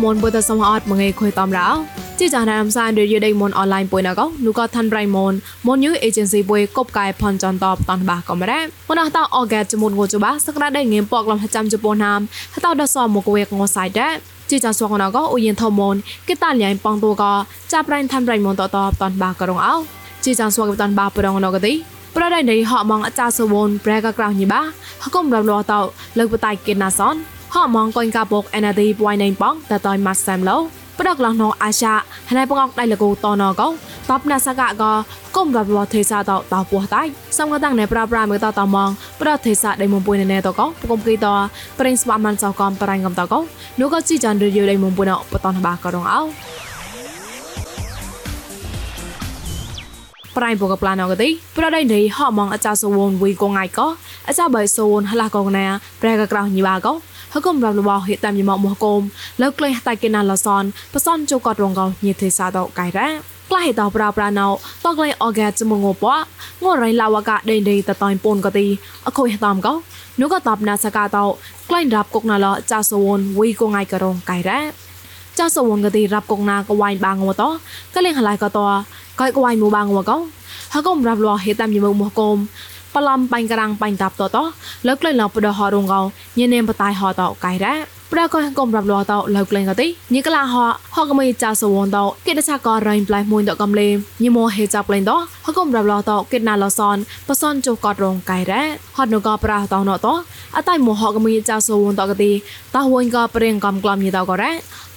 មនបុតសមអត់មងេខុយតំរោជីចាណាមសានរយដេមនអនឡាញពុយណកនូក៏ថាន់ប្រៃមនមនយូអេเจนស៊ីពុយកប់កាយផនចន្តបតនបាកំរ៉ាមនអតអអកែចមុនងូចបាសក្តាដេងៀមពកលំចាំជប៉ុនណាមហតដសមកវេកងសៃដែរជីចាសវកណកអូយិនថមនគេតាលៀងប៉ងតូកចាប់ប្រៃថាន់ប្រៃមនតតបតនបាករងអោជីចាសវកតនបាប្រងណកទីប្រដៃនៃហមងអាចាសវនប្រែកក្រៅញីបាហកុំរំលោតោលើកបតៃគេណាសន ហោះมองកូនកាបុកអេណាឌីបួយណៃបងតតយម៉ាសាំឡូប្រដកឡងណងអាចាហើយបងអកដៃលកូតណកោតបណាសកកកុំរបបទេសាតតពោះតៃសំកតាំងណែប្រាប្រាមើតតមងប្រទេសាដៃមុំពុយណែតកោពុំគីតប្រេងស្បាមិនសកំប្រាញ់កំតកោនោះក៏ជីចានរយដៃមុំពុណបតនបាក៏រងអោប្រៃបកប្លានអកទីប្រដៃនេះហមងអាចាសវនវីកងៃកោអាចាបៃសូនហឡាកងណាប្រែកក្រោញីបាកោ ហកុំរំលបហេតាមយមកមកគុំលើក្លែងតៃកេណាឡសនបសនជូកតរងកោញេទេសាតោកៃរ៉ាក្លាហេតោប្រាប្រាណោតក្លែងអកែចមងោប៉ងរៃឡាវកាដេដេតតៃពូនកទីអខុយតាមកោនោះក៏តបណាសកាតោក្លែងរាប់គុកណាឡចាសវនវីកងៃករងកៃរ៉ាចាសវនកទីរាប់គុកណាកវ៉ៃបាងវតកលេងហឡៃកតោកៃកវ៉ៃមូបាងវកោហកុំរាប់លហេតាមយមកមកគុំ ប្លំបាញ់ក្រាំងបាញ់តាប់តតលើកលែងឡបដហរងកោញនេមបតៃហតកៃរ៉ាប្រកកុំរាប់លតលើកលែងកតិញីក្លាហហកមៃចាសវនតកិតឆករៃប្លៃមួយតកំលេញីមោហេចាប់លែងតហកុំរាប់លតកិតណាឡសនបសនជូកតរងកៃរ៉ាហតនកប្រះតណតអតៃមោហកមៃចាសវនតកតិតហវិញកព្រៀងកំក្លំញីតករ៉ា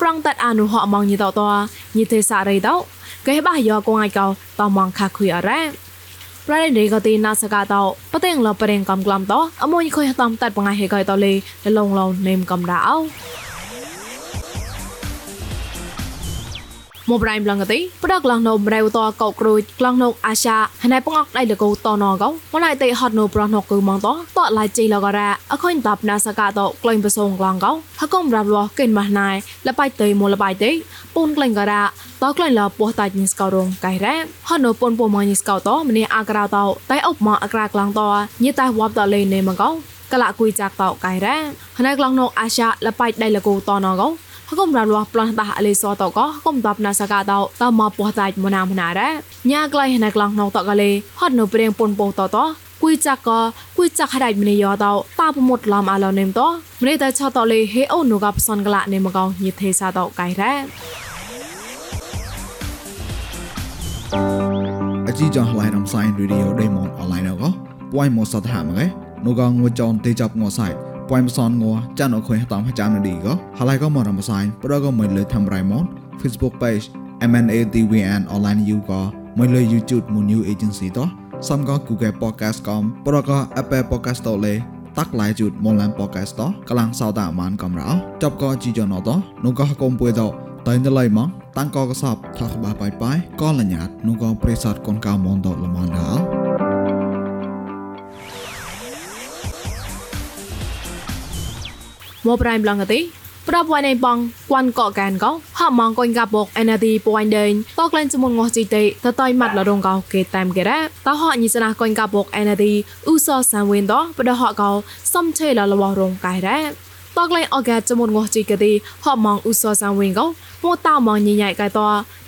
ប្រងតាត់អនុហមងញីតតញីទេសារៃតកែបាយកងឯកោតមងខាខុយអរ៉ា ប្រដេកទីណាសកាតោបតេងលប្រេងកំក្លំតអមួយខុយតំតាត់បងឯហេកៃតលេលងឡងនេមកំដៅ មកប្រៃម្លងទីប្រដកឡងណូមរែវតកោក្រួយក្លងណូអាសាហណៃបងអកដៃលកោតណកោមកណៃតេហត់ណូប្រណកគឺម៉ងតតឡៃជីលករ៉ាអខុញតាប់ណាសកាតក្លែងប្រសងក្លងកោហកុំរាប់លោះកេនម៉ាស់ណៃលបៃតេមលបៃតេពូនក្លែងករ៉ាតក្លែងលពោះតាញីស្កោរងកៃរ៉ាហណូពូនពូម៉ញីស្កោតម្នេះអាក្រៅតតៃអុបមកអាក្រៅក្លងតញីតៃវ៉ាប់តលេនេមកោកលគុយចាក់តកៃរ៉ាហណៃក្លងណូអាសាលបៃដៃលកោតណកោ ហកុំរលវប្លន់តាអលេសតកហកុំតបណាសកាតតមកពោះតាច់មណាមណារ៉ាញ៉ាក្លៃណៃក្លងណោតកលេហត់នៅព្រៀងពុនពោតតគួយចាក់កគួយចាក់ហដៃម្នេះយោតតាប្រមុតឡំអាឡនេមតម្នេះតែឆតលេហេអូនូកបសនកលនេមកោញិទេសាតកៃរ៉ាអជីចងឡៃរំសាយរីឌីអូដេម៉ុនអនឡាញកោពួយមកសតហាមកែនូកងងួចនទេចាប់ងសៃ ពួយមសនងចានអខុយតាមចាំនេះក៏ហើយក៏មករំសាយប្រក៏មិនលើធ្វើរៃមក Facebook page MNADWN online you ក៏មិនលើ YouTube មួយ new agency តោះសំក៏ Google podcast កំប្រក៏ Apple podcast តលេតាក់ឡាយជូតមនឡាន podcast តកលាំងសោតអាមានកំរោចប់ក៏ជីយ៉ណតនោះក៏កុំពួយតតែនៅឡៃមកតាំងក៏កសបថាក្បាបាយបាយក៏លញ្ញាតនោះក៏ប្រេសតកូនកៅមនតល្មនដល់ មកប្រៃប្លងទីប្រាប់វ៉ៃណៃបងគួនកកកានកោហមងកុញកាបុកអេណាទីពួយដេងតក្លែងចមុនងោះជីតេតតៃម៉ាត់លរងកោគេតាមគេរ៉តហញីសនាកុញកាបុកអេណាទីអ៊ូសសានវិញតបដហកោសំឆេលលវរងកៃរ៉ តក្លែងអកែចមុនងោះជីកទីហមងអ៊ូសសានវិញកោមកតមងញញ៉ៃកៃត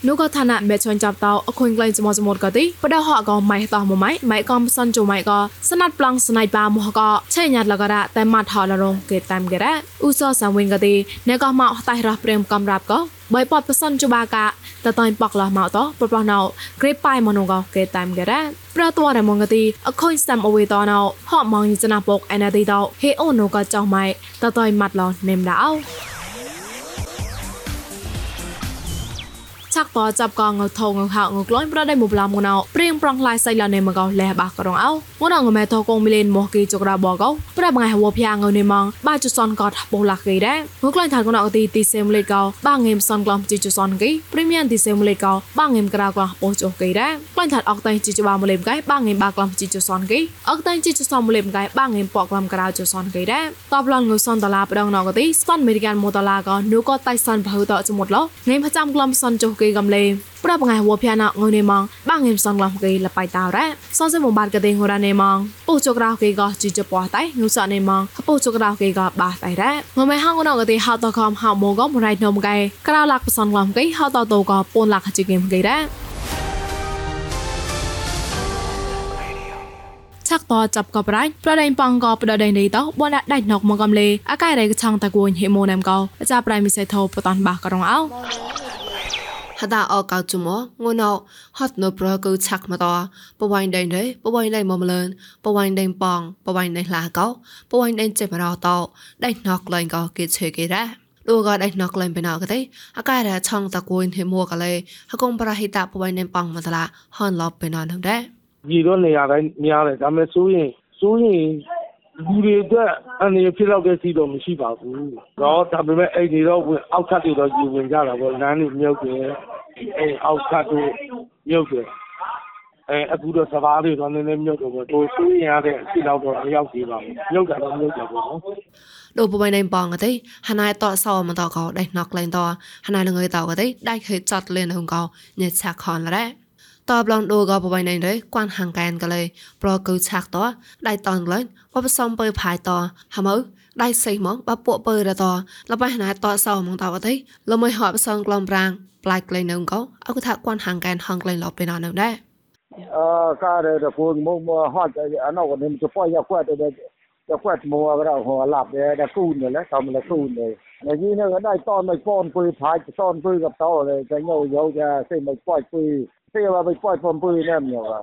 នោះក៏ឋានៈមេជន់ចាប់តអខុញក្លែងចមចមតក៏ទីបដហកក៏ម៉ៃតមកម៉ៃម៉ៃកំសនជម៉ៃក៏ស្នាត់ប្លង់ស្នៃបាមកក៏ឆេញាត់លករៈតែម៉ាត់ហលរងគេតាមគេរ៉ឧសសាវិញក៏ទីណែក៏មកតៃរះព្រៀមកំរាប់ក៏ បើពតប្រសិនជបាកាតតៃបកលមកតប្រប្រណៅក្រេប៉ៃមនងក៏គេតាមគេរ៉ប្រតវរមងក៏ទីអខុញសាំអវេតណៅហមងញចណាពកអេណាទីតហេអូនក៏ចောင်းម៉ៃតតៃម៉ាត់ឡនេមដៅ ឆាក់តចាប់កងងថងងហៅងក្លុញប្រដៃមុបឡាមងណៅព្រៀងប្រងឡាយសៃឡានេមកោលះបាករងអោងណងមេថកងមីលេនមកគីចក្រាបកោប្របងហវភៀងងនេម៉ងបាជសនកតបូឡាគីដែរងក្លុញថាកណៅទីទីសេមលេកោបាងេមសនក្លំជីជសនគីព្រីមៀមទីសេមលេកោបាងេមក្រាក្លំបូចគីដែរក្លុញថាអកតៃជីជបាមលេមកៃបាងេមបាក្លំជីជសនគីអកតៃជីជសមលេមកៃបាងេមពកក្លំក្រាជសនគីដែរតបឡងងសនដឡាប្រដងណកទីស្ប៉ាន់អមេរិកានម៉ូដឡាកោនូកតៃសនបើតចមុតឡងេមប្រចាំក្លំសនចុកគេកំលេប្របងៃវភាណងនេម៉ងបាងងឹមសងឡំគេលបៃតោរ៉ាសនសេមបាតកទេងរ៉ានេម៉ងពុជក្រៅគេក៏ជីជပွားតៃងុសនេម៉ងពុជក្រៅគេក៏បាតៃរ៉ាងមេហងណកទេហៅតខំហៅម៉ូក៏មរៃនំកែក្រៅលាក់ផ្សនឡំគេហៅតតក៏ពូនលាក់ជីគឹមគេរ៉ាឆាក់តចាប់កបរៃប្រដេញប៉ងកប្រដេញនេះតបនដៃណកមកកំលេអាកៃរៃកឆងតគួនហេម៉ូណាំកោអាចាប្រៃមិសេថោបតនបាករងអោ ហតាអកៅជុំងួនអហត់នៅប្រកូឆាក់មកតបវៃដេញទេបវៃដេញមមលឿនបវៃដេញប៉ងបវៃដេញឡាកោបវៃដេញចេបរោតដៃណកលែងកោគេឆេគេរ៉ាលោកក៏ដៃណកលែងបណកទេអាកែរឆងតគួនហេមួកលេហកុំប្រហិតបវៃដេញប៉ងមកតឡាហនឡប់បណនដែរညီတော့နေရာတိုင်းများတယ်ဒါပေမဲ့စိုးရင်စိုးရင် လူတွေအတွက်အနေဖြစ်တော့တဲ့စီတော့မရှိပါဘူး။တော့ဒါပေမဲ့အဲ့ဒီတော့ဝင်အောက်ထပ်တွေတော့ယူဝင်ကြတာပေါ့လမ်းတွေမြုပ်တယ်အဲအောက်ထပ်တို့မြုပ်တယ်အဲအခုတော့စဘာတွေတော့နည်းနည်းမြုပ်တော့ပေါ့ဟိုစိုးရင်ရတဲ့အစီတော့တော့မရောက်သေးပါဘူးမြုပ်တာတော့မြုပ်တယ်ပေါ့နော်លោកបបៃណៃបងកទេហណៃតសោមកតកោដៃណកលែងតហណៃលងើតកទេដៃខេចាត់លេនហងកោញេឆាខនរ៉ា តបឡងដូក៏បបៃណៃដែរគួនហាងកែនក៏លេប្រកូឆាក់តដៃតងលែងបបសំបើផាយតហមើដៃសៃមកបពួកបើរតលបៃណាតសោមកតវទេលមិនហត់សងក្លំប្រាងប្លាយក្លែងនៅក៏អកថាគួនហាងកែនហងក្លែងលបពេលនៅដែរអឺការដែលពូមកមកហត់អណោក៏នឹងទៅប៉យគាត់ទៅจะแควดมัวก็ได้หัวหลับเลยแต่กู้เนี่ยแล้วทำอะไรกู้เลยในนี้เนี่ยก็ได้ตอนไม่ป้อนปืนพายตอนปืนกับโตเลยจะโยโยจะเส้นไม่ปล่อยปืนពេលว่าไปปล่อย ผมปืนนั่นเนี่ยว่า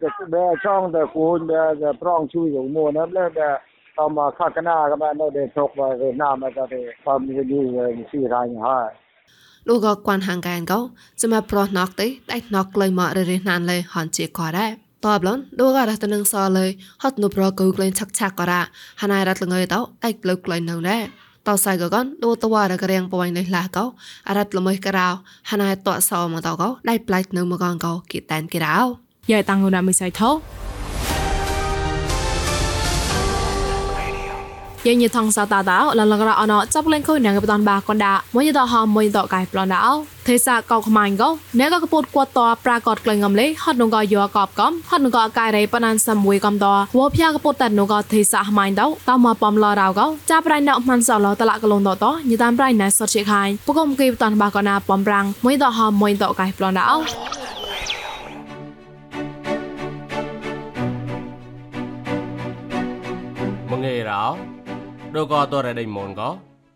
จะแบช่องแต่คูณจะปร้องช่วยอยู่มัวนั้นแล้วจะตอมาข้ากนาก็มาได้ทกว่าหน้ามาก็ได้ความมีอยู่สี่รายห้าលោកក៏គួនហាងកែនកោសម្រាប់ប្រោះណកទេដៃណកក្លែងមករិះណានលេហនជាក៏ដែរតបឡនលោកក៏រត់ទៅនឹងសលេហត់នៅប្រកូក្លែងឆាក់ឆាក់ក៏រ៉ាហណៃរត់លងើតោដៃក្លើក្លែងនៅដែរ តោសៃកកនដូតវ៉ារករៀងបវៃនេះឡាកោអរ៉ាត់ល្មើករោហណៃតោសោមកតោកោដៃប្លាច់នៅមកកោគីតានគីរោយ៉ៃតាំងងណាមិសៃថោ យើងញថងសាតាតោលលករអណចាប់លេងខុញងបតនបាកនដាមួយតហមួយតកៃប្លនដាអោទេសាកោខ្មាញ់កោណែក៏កពុតគាត់តប្រាកតក្លែងកំលេហត់នងក៏យោកបកំហត់នងក៏កៃរេបណានសាមួយកំតវោភៀកពុតតនងក៏ទេសាខ្មាញ់តោតមកបំឡរោកោចាប់ប្រៃណោមិនសឡតលកលងតតញតាមប្រៃណែសតជាខាញ់ពកុំគីបតនបាកណាបំប្រាំងមួយតហមួយតកៃប្លនដាអោម ដូក៏តរដេមនក៏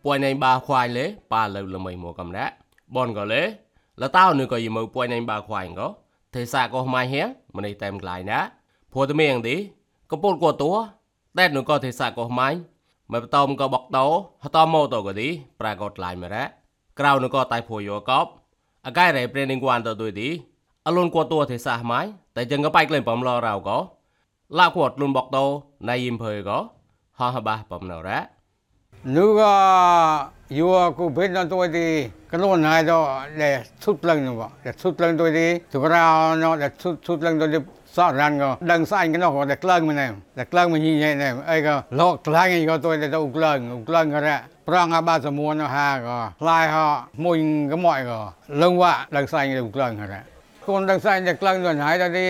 ពួយណៃបាខ្វាយលេប៉ាលើលមិនមកកំដាក់បនក៏លេលតោនឹងក៏យមើពួយណៃបាខ្វាយក៏ទេសាក៏ម៉ៃហៀងម្នេះតែមក្លាយណាព្រោះតែមៀងទីក៏ពុតក៏តួតែនឹងក៏ទេសាក៏ម៉ៃមកបតមក៏បកតោហតមោតក៏ទីប្រាកដឡាយមករ៉ាក្រៅនឹងក៏តៃភួយកកបអកៃ ฮะบะปมนอระนึกว่าอยู่กูเป็นตัวดีก็โน่นหายตัวเด็ชุดเลิ้งนึงบ่เดชุดเลิ้งตัวดีถูกเราเนาะเดชุดชุดเลิ้งตัวดีสอดรันก็ดังสายก็นเนาะเด็กเลิงมันเองเด็เลิงมันยิ่งใหญ่เนี่ยไอ้ก็ลอกลายไงก็ตัวเด็กอุกเลิงอุกเลิงก็ได้ปรางอาบาสมวนนะฮะก็ลายฮะมุ่งก็มอยก็เรื่องว่าดังสายไงอุกเลิงก็ได้ นายตอนเลยสอนงานมูบ่อ้วพลังมาตะกังขึ้นมาแรงงพลังมาตะกังเนี่ยจะดอกเลยแล้วจะดอกพ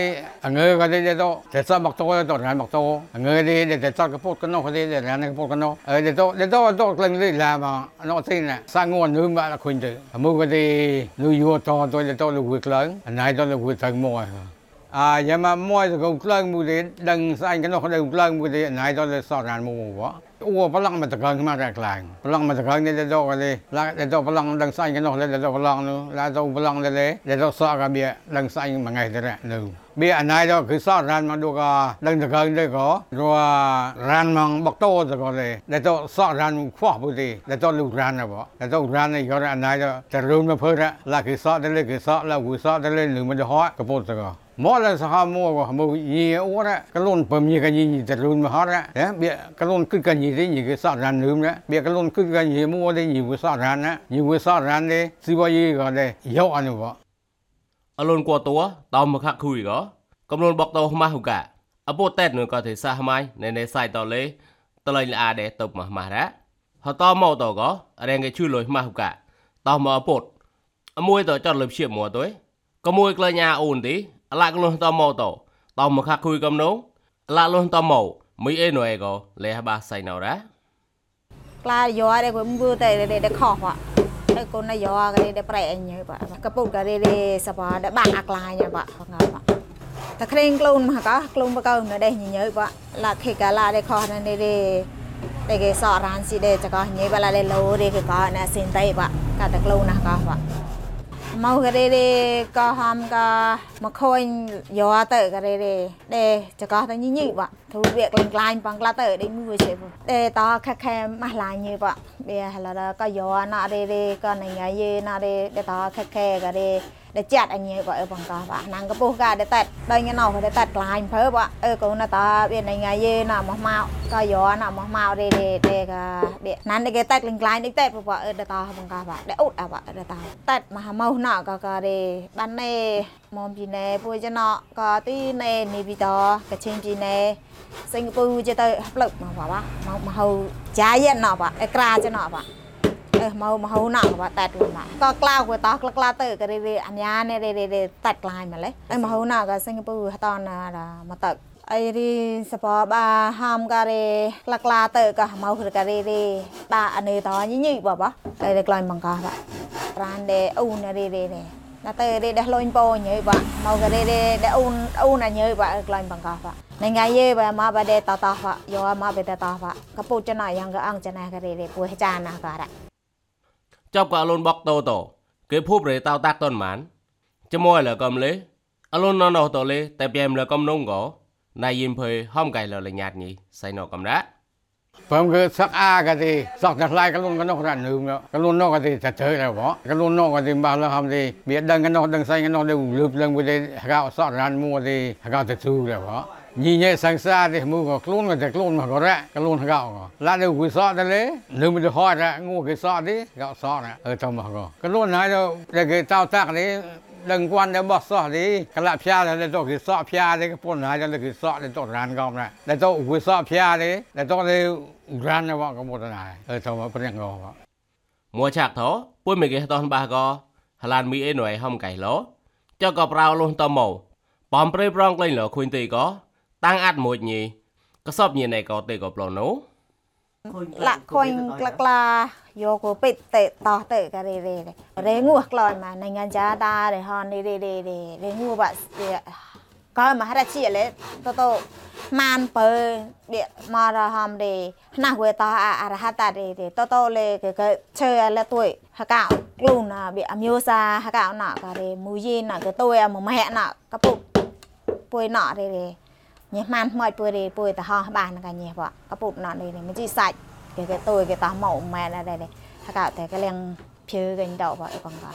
ลังดังใส่กันเนาะ à nhưng mà mỗi cái công lăng mù đi đừng sai cái nó không công lăng mù đi này đó là sao ngàn mù quá ủa phải lăng mà thực hiện mà rạc lại phải lăng mà thực hiện để đâu cái đi là để đâu phải lăng đừng sai cái nó để đâu phải lăng nữa là đâu phải lăng để để đâu sao cái bia đừng sai mà ngày thế này nữa bia này đó cứ sao ran mà được đừng thực hiện đây có rồi ran mà bắt to rồi có đi để đâu sao ran khoa bù đi để đâu lúc ran này bỏ để đâu ran này có ran này đó จะรู้มาเพื่อละคือซอได้เลยคือซอแล้วคือซอได้เลยหรือมันจะฮอตกระปุกตัว Mole saha mo go mo yi ora kalon pem yi ka yi ta lun ma har ya bia kalon kut ka yi de yi ke sa ran lum na bia kalon kut ka yi mo de yi wo sa ran na yi wo sa ran de si wa yi ga de yo an wa អលូនគួតัวតោមខខុយកកំលូនបកតោម៉ាស់ហូកាអពូតេតនឹងក៏ទេសាម៉ៃណេណេសៃតលេតលេលអាដេតបម៉ាស់ម៉ាស់រ៉ាហតោម៉ោតោក៏រែងគេជួយលុយម៉ាស់ហូកាតោមកអពូតអមួយតោចត់លុយព្យាមួតោឯកមួយក្លែងអាអូនទី ឡាក់លុះតម៉ូតតមកខាគុយកំនងអឡាក់លុះតម៉ូមីអេណូអេក៏លេះបាសៃណោរ៉ាក្លាយោដែរគាត់មើលតែតែខោះតែកូនណាយោក៏តែប្រែអញបាទកពុតក៏ទេសបាតែបាក់អាក្លាញបាទងបាទតែគ្រៀងខ្លួនមកក៏ខ្លួនបកនៅដែរញញើបាទឡាខេកាឡាដែរខោះនៅនេះតែគេសអរានស៊ីដែរចកញ៉ៃបាឡាដែរលោដែរគេក៏ណាសិនតៃបាទក៏តែខ្លួនណាក៏បាទ មកក៏ទេក៏ហាំក៏មកខូនយោទៅក៏ទេដែរចកតែញញីបាទទូវាក្លែងក្លាញបងក្លាទៅដេញមួយជិះដែរតខខែម៉ាស់ឡាញយបាទវាហឡក៏យោណាទេក៏ណៃយេណាទេតខខែក៏ទេ ដែលចាត់អញក៏អើបងកោបាទណាងកពុះក៏ដែលតាត់ដល់ញ៉ោក៏ដែលតាត់ក្លាញព្រើបាទអើកូនតាវាណៃយេណាមកមកក៏យោណាមកមកទេទេក៏វាណានគេតាត់ក្លែងក្លាញនេះតែបាទអើតតាបងកោបាទដែលអ៊ុតអាបាទតតាតាត់មកមកណាក៏ក៏ទេបានណេមកពីណែពួយចណក៏ទីណែនេះពីតកឈិងពីណែសិង្ហបុរីចេះទៅផ្លឹកមកបាទមកមកហៅចាយណបាទអេក្រាចណបាទ អើមកមកហូណាក់បាទតែទួមកក៏ក្លៅក៏តោះក្លឹកក្លាទៅក៏រីអញ្ញានេះរីរីតាត់ក្លាយមកលេអើមកហូណាក់ក៏សិង្ហបុរីហតនមកទឹកអីរីសបបាហាំការេក្លាក្លាទៅក៏មកការេរីបាអនេតញញីបបអីរីក្លាញ់បង្កោះបាទប្រានដេអ៊ូនរីរីនេះណាទៅរីដេះលុញពោញីបាទមកការេរីដេអ៊ូនអ៊ូនញីបាទក្លាញ់បង្កោះបាទនឹងងាយបើមកបដេតតោះបាទយកមកបដេតតោះបាទកពុចណាយ៉ាងក៏អង្គចណាការេរីពួយចាណាក៏រ៉ា จอบก็อลนบอกโตโตเกพูบเรตาวตักต้นหมานจะมวยเลยกำเลยอลนนอนโตเลยแต่เปียมเลยกำนุ่งก๋อนายยิมเพยห้องไก่เลยอละหยาดนี้ใส่นอกำระเผมคือสักอากันดีสักจะลายกันลุนกันนอกรันึ่งแล้วกันลุนนอกกันดีจะเจอแล้วเหรอกันลุนนอกกันดีบาแล้วทำดีเบียดดังกันนอกดังใส่กันนอกเดี๋ลืบเรื่องไปเลยหากเอาสอดรันมัวดีหากเอาจะสู้แล้วเหรอ nhìn nhẹ sáng xa thì mua có luôn là chắc luôn mà có rạ cái luôn gạo có lá đều quý sọ đây lấy nếu mình được hỏi ra ngô cái sọ đi gạo sọ nè ở trong mà có cái luôn này đâu để cái tao tạc đấy đừng quan để bỏ sọ đi cái lạp pia là để tổ cái sọ pia đấy cái phun này là cái sọ để tổ ran gom này để tổ quý sọ pia đấy để tổ đều ran nó vào cái một này ở trong mà phân nhận gom mua chạc thố bôi mình cái toàn ba gò hà lan mỹ ấy nổi không cải lỗ cho cọp rau luôn tao màu bom prey prong lên lỗ khuyên tì có តាំងអត់មួយញីក៏សອບញីណែក៏ទេក៏ប្លន់នោះលាក់ខុញក្លាក់ឡាយកគូពេតេតោះតេការេរេរេងួក្លោយមកနိုင်ငံចាតារេហនរេរេរេរេងួបាក់ក៏មហារាជាលេតតោម៉ានបើបៀមករហមទេណាស់វេតោអរហតតេទេតតោលេគេគេឈើលេទួយហកោក្លូនណាបៀអမျိုးសាហកោណការេមូយេណាគេទួយអមម៉ែណាកពុពួយណរេរេ ញេះម៉ានម៉ួយពួយរីពួយតហោះបានកាញេះបកពុតណត់នេះមិនជីសាច់គេគេទួយគេតោះមកម៉ែនដែរនេះហកតែកលៀងភឿគេដកបអីកងក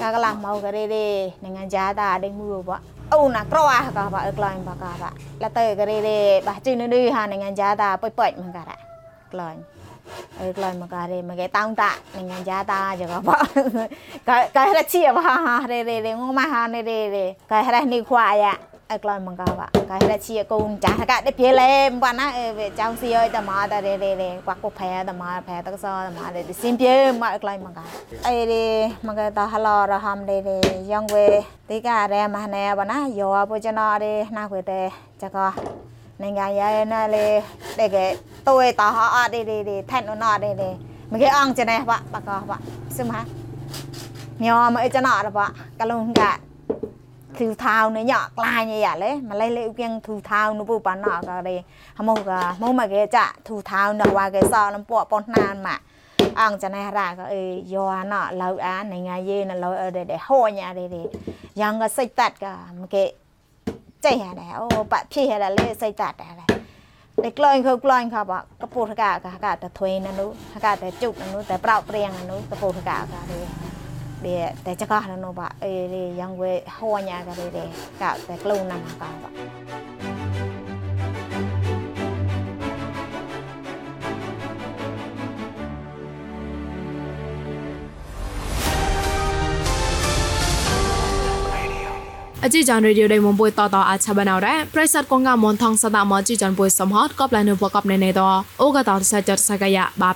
កាកឡាមកគេរីរីនឹងយ៉ាតាដេមឺបអូណាក្រអាកបអីក្លាញ់បកបលតើគេរីរីបះជីននេះហានឹងយ៉ាតាពុយពុយមកកាក្លាញ់អើក្លាញ់មកការីមកគេតោងតានឹងយ៉ាតាចកបកកែរជាបរេរេងមកហានរេរេកែរះនេះខ្វាយអា ai coi mong cao ạ cái là chia cùng trả cả để phía lên bạn á. Về trong xì ơi tầm mà ta để để để quạt cục phè tầm mà phè tắc so tầm mà để để xin phía mà ai coi mong cao ai đi mong cái ta hello rồi ham để để yong về tí cả đây mà này bạn á giờ bây giờ nó đi na quê để chắc co, nên ngày ấy nó đi để cái tôi tao họ đi đi đi thay nó đi đi. Mình cái ong cho này bạn bạn co bạn xem ha, nhiều mà ấy cho nó là bạn cái luôn cả 2000នេះញ៉ាក់ក្លាញនេះយ៉ាលេម៉ាឡេលេគៀង2000នោះពូប៉ាណោការេហមោកាហមោមកេចា2000ដល់វ៉ាកេសលំពួកប៉ុនណានម៉ាក់អងចាណេះរ៉ាក៏អេយោណោលៅអានងៃយេណលៅអេដេហូញ៉ាដេយ៉ាងក៏សិចតាត់ក៏មកេចេះហ่าដែរអូបាក់ភីហ่าដែរលេសិចតាត់ដែរតែក្លែងខើក្លែងខបកពុរកាកាកាតែធ្វេណនោះកាតែជុកនោះតែប្រោប្រៀងនោះកពុរកាកានេះ បាអេយ៉ាងវេហួញ៉ាកទេកតែក្លូនណាស់កោបាអជីចានរេឌីយោដេមបុយតតអាចឆាបណៅរ៉ាប្រិស័តកងកមនថងសតមជីចានបុយសំហតកបលែនុបកបណេណេតអូកតតសច្ចតសកយបា